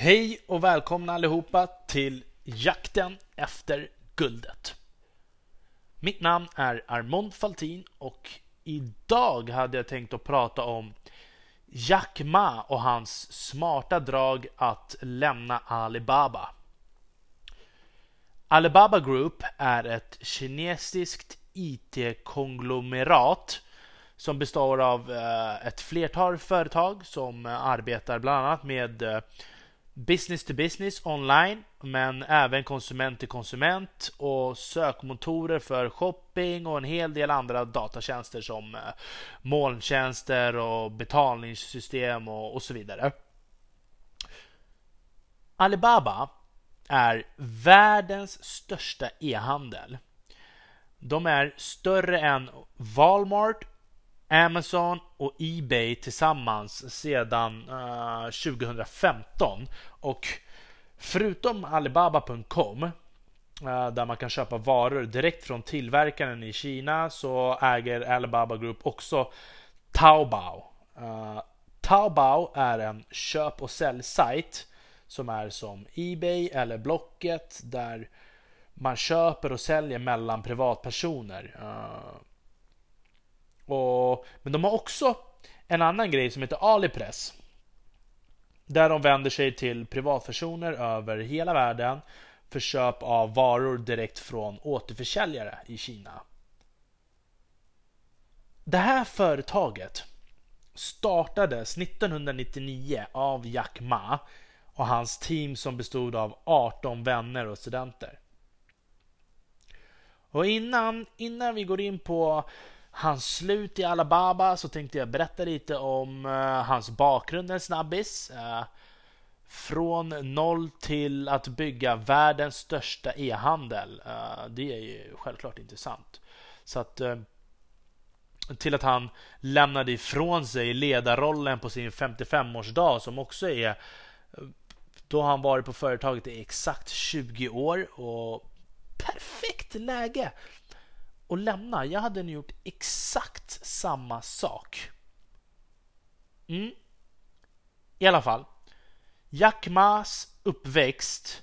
Hej och välkomna allihopa till jakten efter guldet. Mitt namn är Armond Faltin och idag hade jag tänkt att prata om Jack Ma och hans smarta drag att lämna Alibaba. Alibaba Group är ett kinesiskt IT-konglomerat som består av eh, ett flertal företag som eh, arbetar bland annat med eh, business to business online, men även konsument till konsument och sökmotorer för shopping och en hel del andra datatjänster som eh, molntjänster och betalningssystem och, och så vidare. Alibaba är världens största e-handel. De är större än Walmart, Amazon och Ebay tillsammans sedan eh, uh, 2015. Och förutom Alibaba.com uh, eh, där man kan köpa varor direkt från tillverkaren i Kina så äger Alibaba Group också Taobao. Uh, Taobao är en köp och säljsajt som är som Ebay eller Blocket där man köper och säljer mellan privatpersoner. Och, men de har också en annan grej som heter Alipress. Där de vänder sig till privatpersoner över hela världen för köp av varor direkt från återförsäljare i Kina. Det här företaget startades 1999 av Jack Ma och hans team som bestod av 18 vänner och studenter. Och innan, innan vi går in på hans slut i Alabama så tänkte jag berätta lite om uh, hans bakgrund en snabbis. Uh, från noll till att bygga världens största e-handel. Uh, det är ju självklart intressant. Så att till att han lämnade ifrån sig ledarrollen på sin 55-årsdag som också är då han varit på företaget i exakt 20 år och perfekt läge och lämna. Jag hade nog gjort exakt samma sak. Mm. I alla fall. Jack Mas uppväxt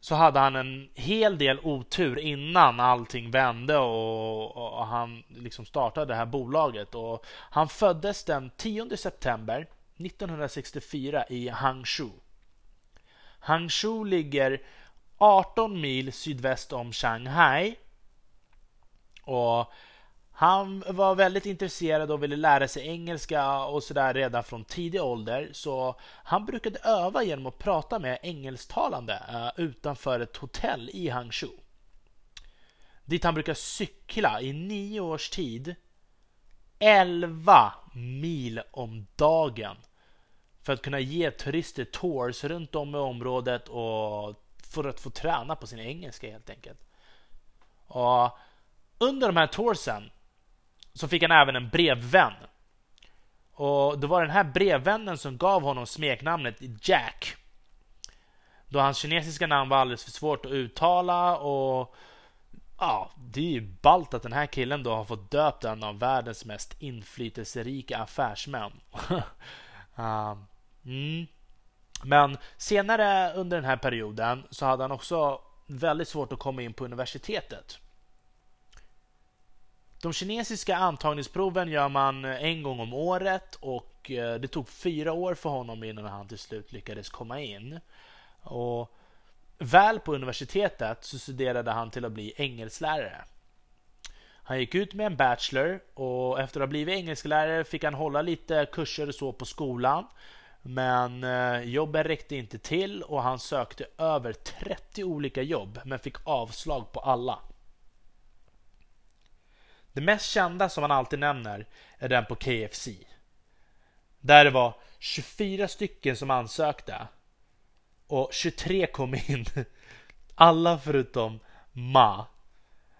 så hade han en hel del otur innan allting vände och, och, han liksom startade det här bolaget. Och han föddes den 10 september 1964 i Hangzhou. Hangzhou ligger 18 mil sydväst om Shanghai och han var väldigt intresserad och ville lära sig engelska och sådär redan från tidig ålder. Så han brukade öva genom att prata med engelsktalande eh, utanför ett hotell i Hangzhou. Dit han brukar cykla i nio års tid. 11 mil om dagen. För att kunna ge turister tours runt om i området och för att få träna på sin engelska helt enkelt. Och under de här toursen så fick han även en brevvän. Och det var den här brevvännen som gav honom smeknamnet Jack. Då hans kinesiska namn var alldeles för svårt att uttala och ja, det är ju ballt att den här killen då har fått döpt en av världens mest inflytelserika affärsmän. uh, mm. Men senare under den här perioden så hade han också väldigt svårt att komma in på universitetet. De kinesiska antagningsproven gör man eh, en gång om året och eh, det tog fyra år för honom innan han till slut lyckades komma in. Och väl på universitetet så studerade han till att bli engelsklärare. Han gick ut med en bachelor och efter att ha blivit engelsklärare fick han hålla lite kurser och så på skolan. Men eh, jobben räckte inte till och han sökte över 30 olika jobb men fick avslag på alla. Det mest kända som han alltid nämner är den på KFC. Där det var 24 stycken som ansökte och 23 kom in. Alla förutom Ma.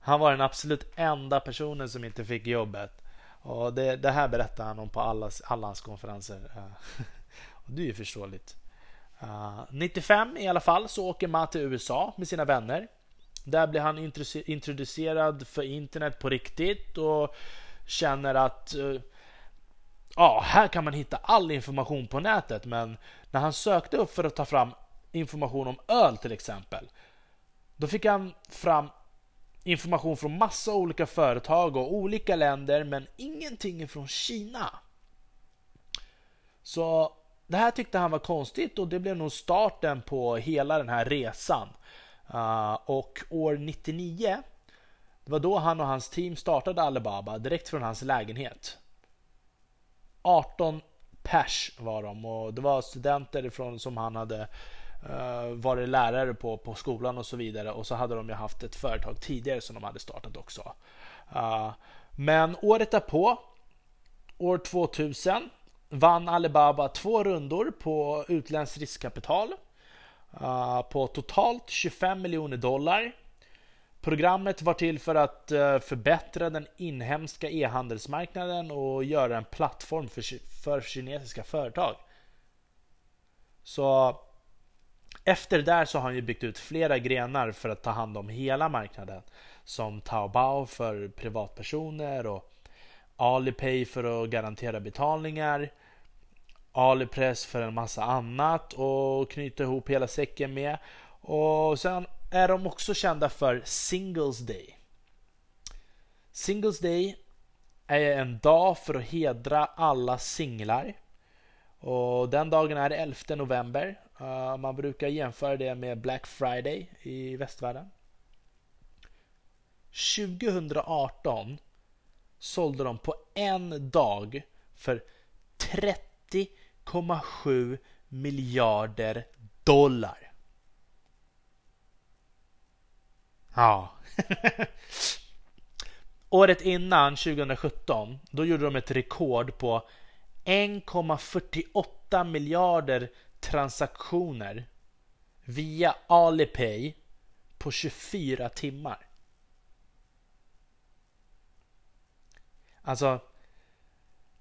Han var den absolut enda personen som inte fick jobbet. Och det, det här berättar han om på alla, alla hans konferenser. och det är ju förståeligt. Ah, uh, 95 i alla fall så åker Ma till USA med sina vänner. Där blir han introducerad för internet på riktigt och känner att eh, ja, här kan man hitta all information på nätet, men när han sökte upp för att ta fram information om öl till exempel, då fick han fram information från massa olika företag och olika länder, men ingenting från Kina. Så det här tyckte han var konstigt och det blev nog starten på hela den här resan. Uh, och år 99, det var då han och hans team startade Alibaba direkt från hans lägenhet. 18 pers var de och det var studenter från, som han hade uh, varit lärare på, på skolan och så vidare. Och så hade de ju haft ett företag tidigare som de hade startat också. Uh, men året därpå, år 2000, vann Alibaba två rundor på utländskt riskkapital uh, på totalt 25 miljoner dollar. Programmet var till för att uh, förbättra den inhemska e-handelsmarknaden och göra en plattform för, för kinesiska företag. Så efter det där så har han ju byggt ut flera grenar för att ta hand om hela marknaden. Som Taobao för privatpersoner och Alipay för att garantera betalningar. Alipress för en massa annat och knyta ihop hela säcken med. Och sen är de också kända för Singles Day. Singles Day är en dag för att hedra alla singlar. Och den dagen är 11 november. Eh, man brukar jämföra det med Black Friday i västvärlden. 2018 sålde de på en dag för 50,7 miljarder dollar. Ja. Året innan, 2017, då gjorde de ett rekord på 1,48 miljarder transaktioner via Alipay på 24 timmar. Alltså,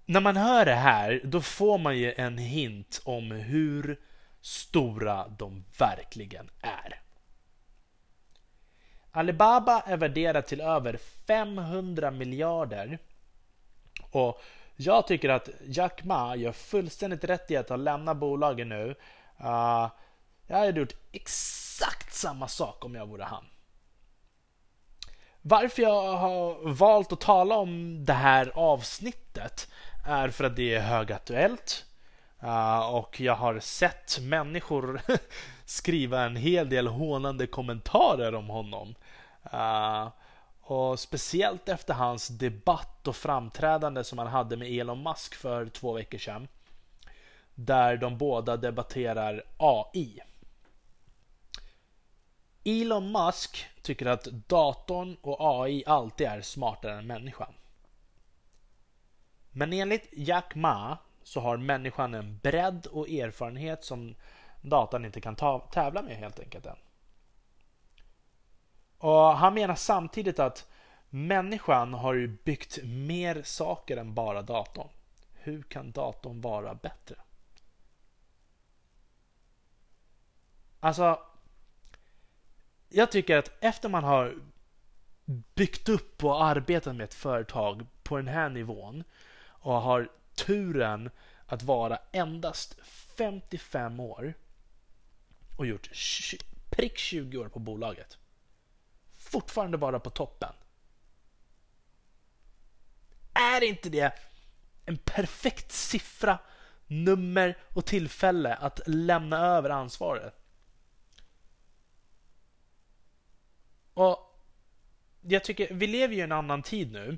när man hör det här, då får man ju en hint om hur stora de verkligen är. Alibaba är värderat till över 500 miljarder och jag tycker att Jack Ma gör fullständigt rätt i att lämna bolaget nu. Uh, jag hade gjort exakt samma sak om jag vore han. Varför jag har valt att tala om det här avsnittet är för att det är högaktuellt. Uh, och jag har sett människor skriva en hel del hånande kommentarer om honom. Uh, och speciellt efter hans debatt och framträdande som han hade med Elon Musk för två veckor sedan. Där de båda debatterar AI. Elon Musk tycker att datorn och AI alltid är smartare än människan. Men enligt Jack Ma så har människan en bredd och erfarenhet som datorn inte kan tävla med helt enkelt än. Och Han menar samtidigt att människan har ju byggt mer saker än bara datorn. Hur kan datorn vara bättre? Alltså, jag tycker att efter man har byggt upp och arbetat med ett företag på den här nivån och har turen att vara endast 55 år och gjort prick 20 år på bolaget fortfarande vara på toppen. Är inte det en perfekt siffra, nummer och tillfälle att lämna över ansvaret? Och jag tycker, vi lever ju i en annan tid nu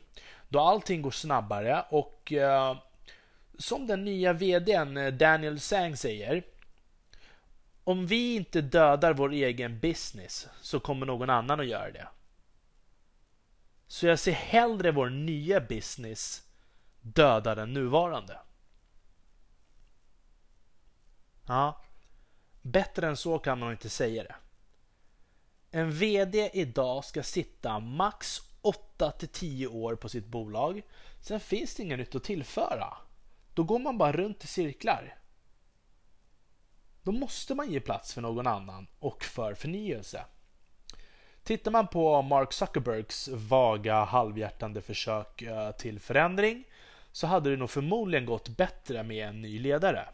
då allting går snabbare och eh, som den nya VDn eh, Daniel Sang säger om vi inte dödar vår egen business så kommer någon annan att göra det. Så jag ser hellre vår nya business döda den nuvarande. Ja, bättre än så kan man inte säga det. En VD idag ska sitta max 8 till 10 år på sitt bolag. Sen finns det inget nytt att tillföra. Då går man bara runt i cirklar. Då måste man ge plats för någon annan och för förnyelse. Tittar man på Mark Zuckerbergs vaga halvhjärtande försök eh, till förändring så hade det nog förmodligen gått bättre med en ny ledare.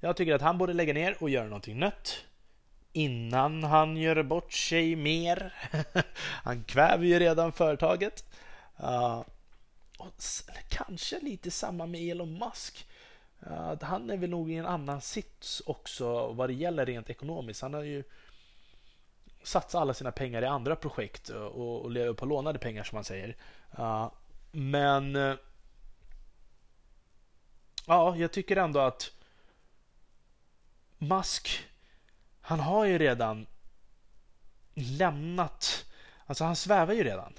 Jag tycker att han borde lägga ner och göra någonting nytt innan han gör bort sig mer. han kväver ju redan företaget. Uh, kanske lite samma med Elon Musk. Uh, han är väl nog i en annan sits också vad det gäller rent ekonomiskt. Han har ju satsat alla sina pengar i andra projekt uh, och, och lever på lånade pengar som man säger. Uh, men uh, ja, jag tycker ändå att Musk han har ju redan lämnat, alltså han svävar ju redan.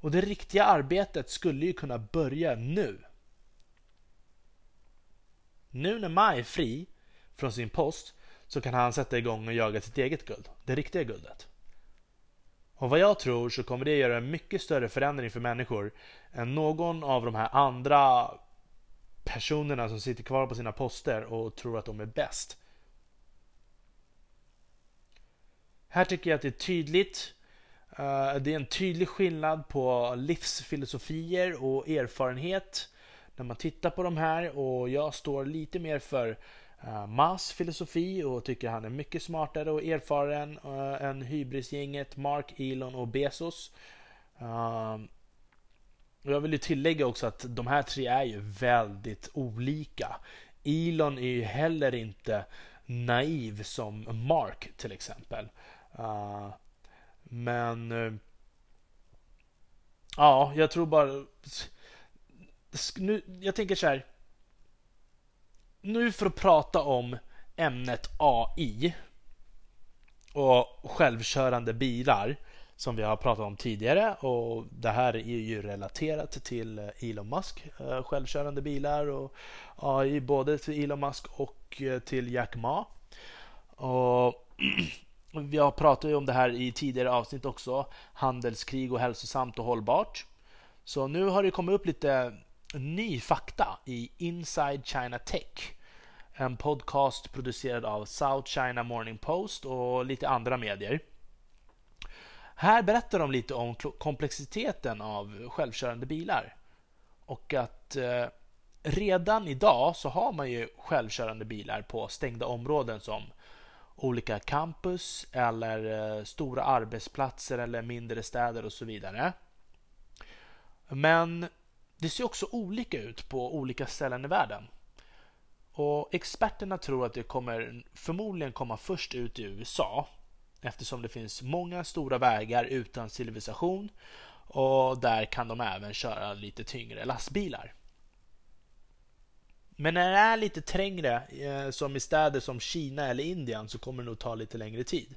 Och det riktiga arbetet skulle ju kunna börja nu. Nu när Ma är fri från sin post så kan han sätta igång och jaga sitt eget guld, det riktiga guldet. Och vad jag tror så kommer det göra en mycket större förändring för människor än någon av de här andra personerna som sitter kvar på sina poster och tror att de är bäst. Här tycker jag att det är tydligt. Eh, det är en tydlig skillnad på livsfilosofier och erfarenhet när man tittar på de här och jag står lite mer för eh, Mas filosofi och tycker han är mycket smartare och erfaren eh, än hybrisgänget Mark, Elon och Bezos. Och jag vill ju tillägga också att de här tre är ju väldigt olika. Elon är ju heller inte naiv som Mark till exempel. Uh, men uh, ja, jag tror bara nu, jag tänker så här. Nu för att prata om ämnet AI och självkörande bilar som vi har pratat om tidigare och det här är ju relaterat till Elon Musk eh, självkörande bilar och AI både till Elon Musk och eh, till Jack Ma. Och vi har pratat om det här i tidigare avsnitt också. Handelskrig och hälsosamt och hållbart. Så nu har det kommit upp lite ny fakta i Inside China Tech. En podcast producerad av South China Morning Post och lite andra medier. Här berättar de lite om komplexiteten av självkörande bilar. Och att eh, redan idag så har man ju självkörande bilar på stängda områden som olika campus eller eh, stora arbetsplatser eller mindre städer och så vidare. Men det ser också olika ut på olika ställen i världen. Och Experterna tror att det kommer förmodligen komma först ut i USA eftersom det finns många stora vägar utan civilisation och där kan de även köra lite tyngre lastbilar. Men när det är lite trängre, eh, som i städer som Kina eller Indien, så kommer det nog ta lite längre tid.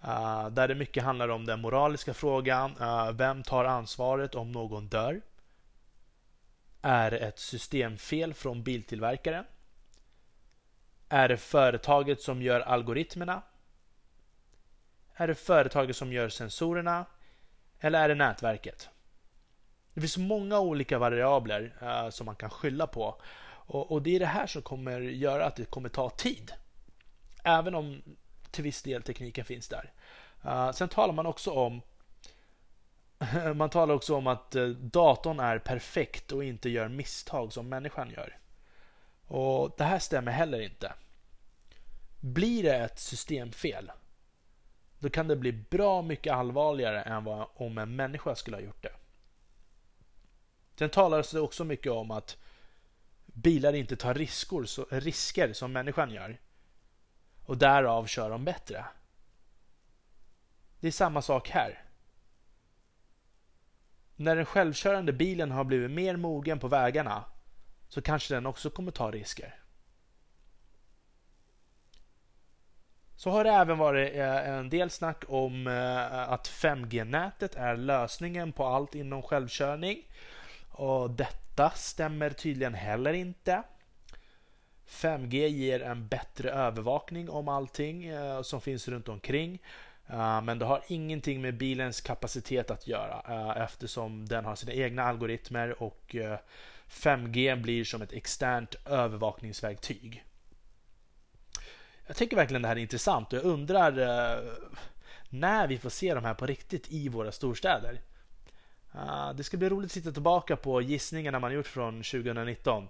Ah, där det mycket handlar om den moraliska frågan. Ah, vem tar ansvaret om någon dör? Är det ett systemfel från biltillverkaren? Är det företaget som gör algoritmerna? Är det företaget som gör sensorerna? Eller är det nätverket? Det finns många olika variabler uh, som man kan skylla på. Och, och, det är det här som kommer göra att det kommer ta tid. Även om till viss del tekniken finns där. Uh, sen talar man också om man talar också om att eh, datorn är perfekt och inte gör misstag som människan gör. Och Det här stämmer heller inte. Blir det ett systemfel då kan det bli bra mycket allvarligare än vad om en människa skulle ha gjort det. Sen talas det också mycket om att bilar inte tar risker, så, risker som människan gör. Och därav kör de bättre. Det är samma sak här. När den självkörande bilen har blivit mer mogen på vägarna så kanske den också kommer ta risker. Så har det även varit eh, en del snack om eh, att 5G-nätet är lösningen på allt inom självkörning. Och detta stämmer tydligen heller inte. 5G ger en bättre övervakning om allting eh, som finns runt omkring. Men det har ingenting med bilens kapacitet att göra eftersom den har sina egna algoritmer och 5G blir som ett externt övervakningsverktyg. Jag tycker verkligen det här är intressant och jag undrar eh, när vi får se de här på riktigt i våra storstäder. Uh, det ska bli roligt att titta tillbaka på gissningarna man gjort från 2019.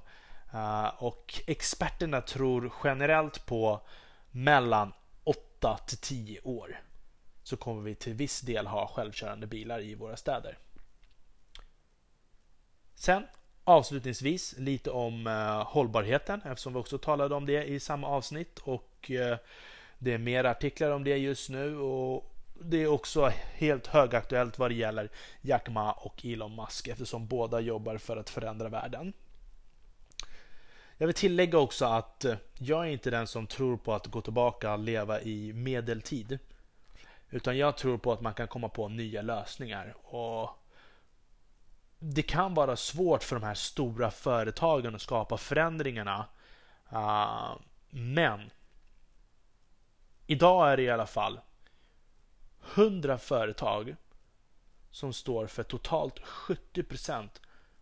Uh, eh, och experterna tror generellt på mellan 8 till 10 år så kommer vi till viss del ha självkörande bilar i våra städer. Sen avslutningsvis lite om eh, hållbarheten eftersom vi också talade om det i samma avsnitt och eh, det är mer artiklar om det just nu och det är också helt högaktuellt vad det gäller Jack Ma och Elon Musk eftersom båda jobbar för att förändra världen. Jag vill tillägga också att eh, jag är inte den som tror på att gå tillbaka och leva i medeltid. Utan jag tror på att man kan komma på nya lösningar. Och det kan vara svårt för de här stora företagen att skapa förändringarna. Uh, men idag är det i alla fall 100 företag som står för totalt 70%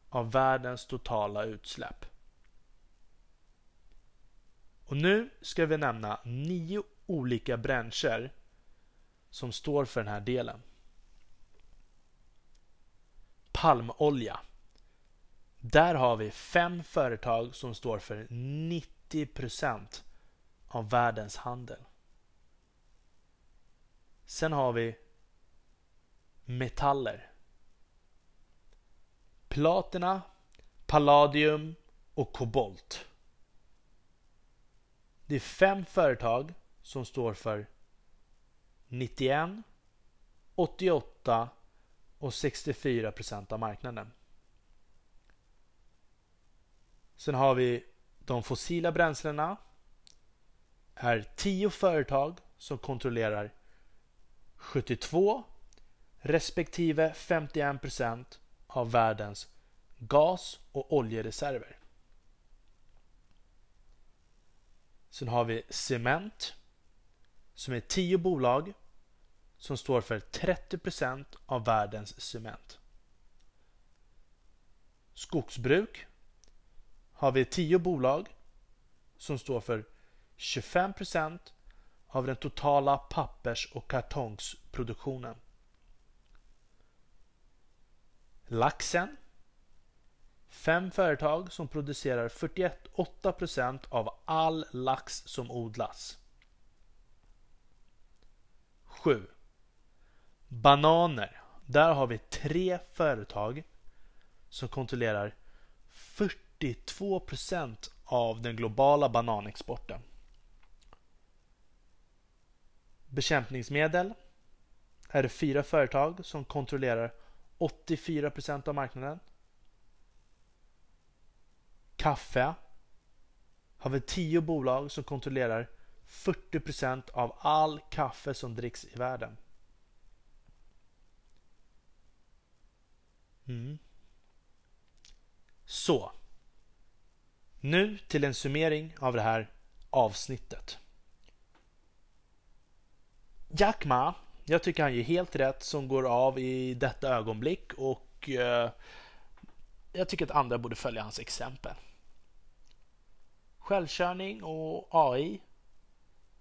av världens totala utsläpp. Och nu ska vi nämna nio olika branscher som står för den här delen. Palmolja. Där har vi fem företag som står för 90% av världens handel. Sen har vi metaller. Platina, palladium och kobolt. Det är fem företag som står för 91, 88 och 64 procent av marknaden. Sen har vi de fossila bränslena. är 10 företag som kontrollerar 72 respektive 51 procent av världens gas och oljereserver. Sen har vi Cement som är 10 bolag som står för 30% av världens cement. Skogsbruk har vi 10 bolag som står för 25% av den totala pappers och kartongsproduktionen. Laxen. Fem företag som producerar 48% av all lax som odlas. 7. Bananer. Där har vi tre företag som kontrollerar 42% av den globala bananexporten. Bekämpningsmedel är det fyra företag som kontrollerar 84% av marknaden. Kaffe har vi tio bolag som kontrollerar 40% av all kaffe som dricks i världen. Mm. Så. Nu till en summering av det här avsnittet. Jack Ma, jag tycker han gör helt rätt som går av i detta ögonblick och eh, jag tycker att andra borde följa hans exempel. Självkörning och AI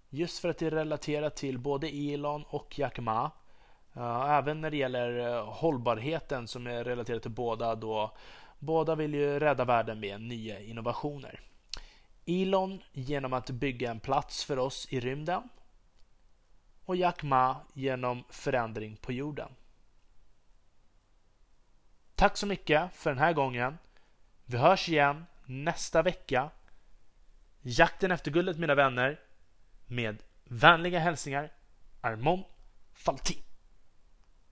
just för att det relaterar till både Elon och Jack Ma. Även när det gäller eh, hållbarheten som är relaterad till båda då båda vill ju rädda världen med nya innovationer. Elon genom att bygga en plats för oss i rymden och Jack Ma genom förändring på jorden. Tack så mycket för den här gången. Vi hörs igen nästa vecka. Jakten efter guldet mina vänner. Med vänliga hälsningar Armon Faltin.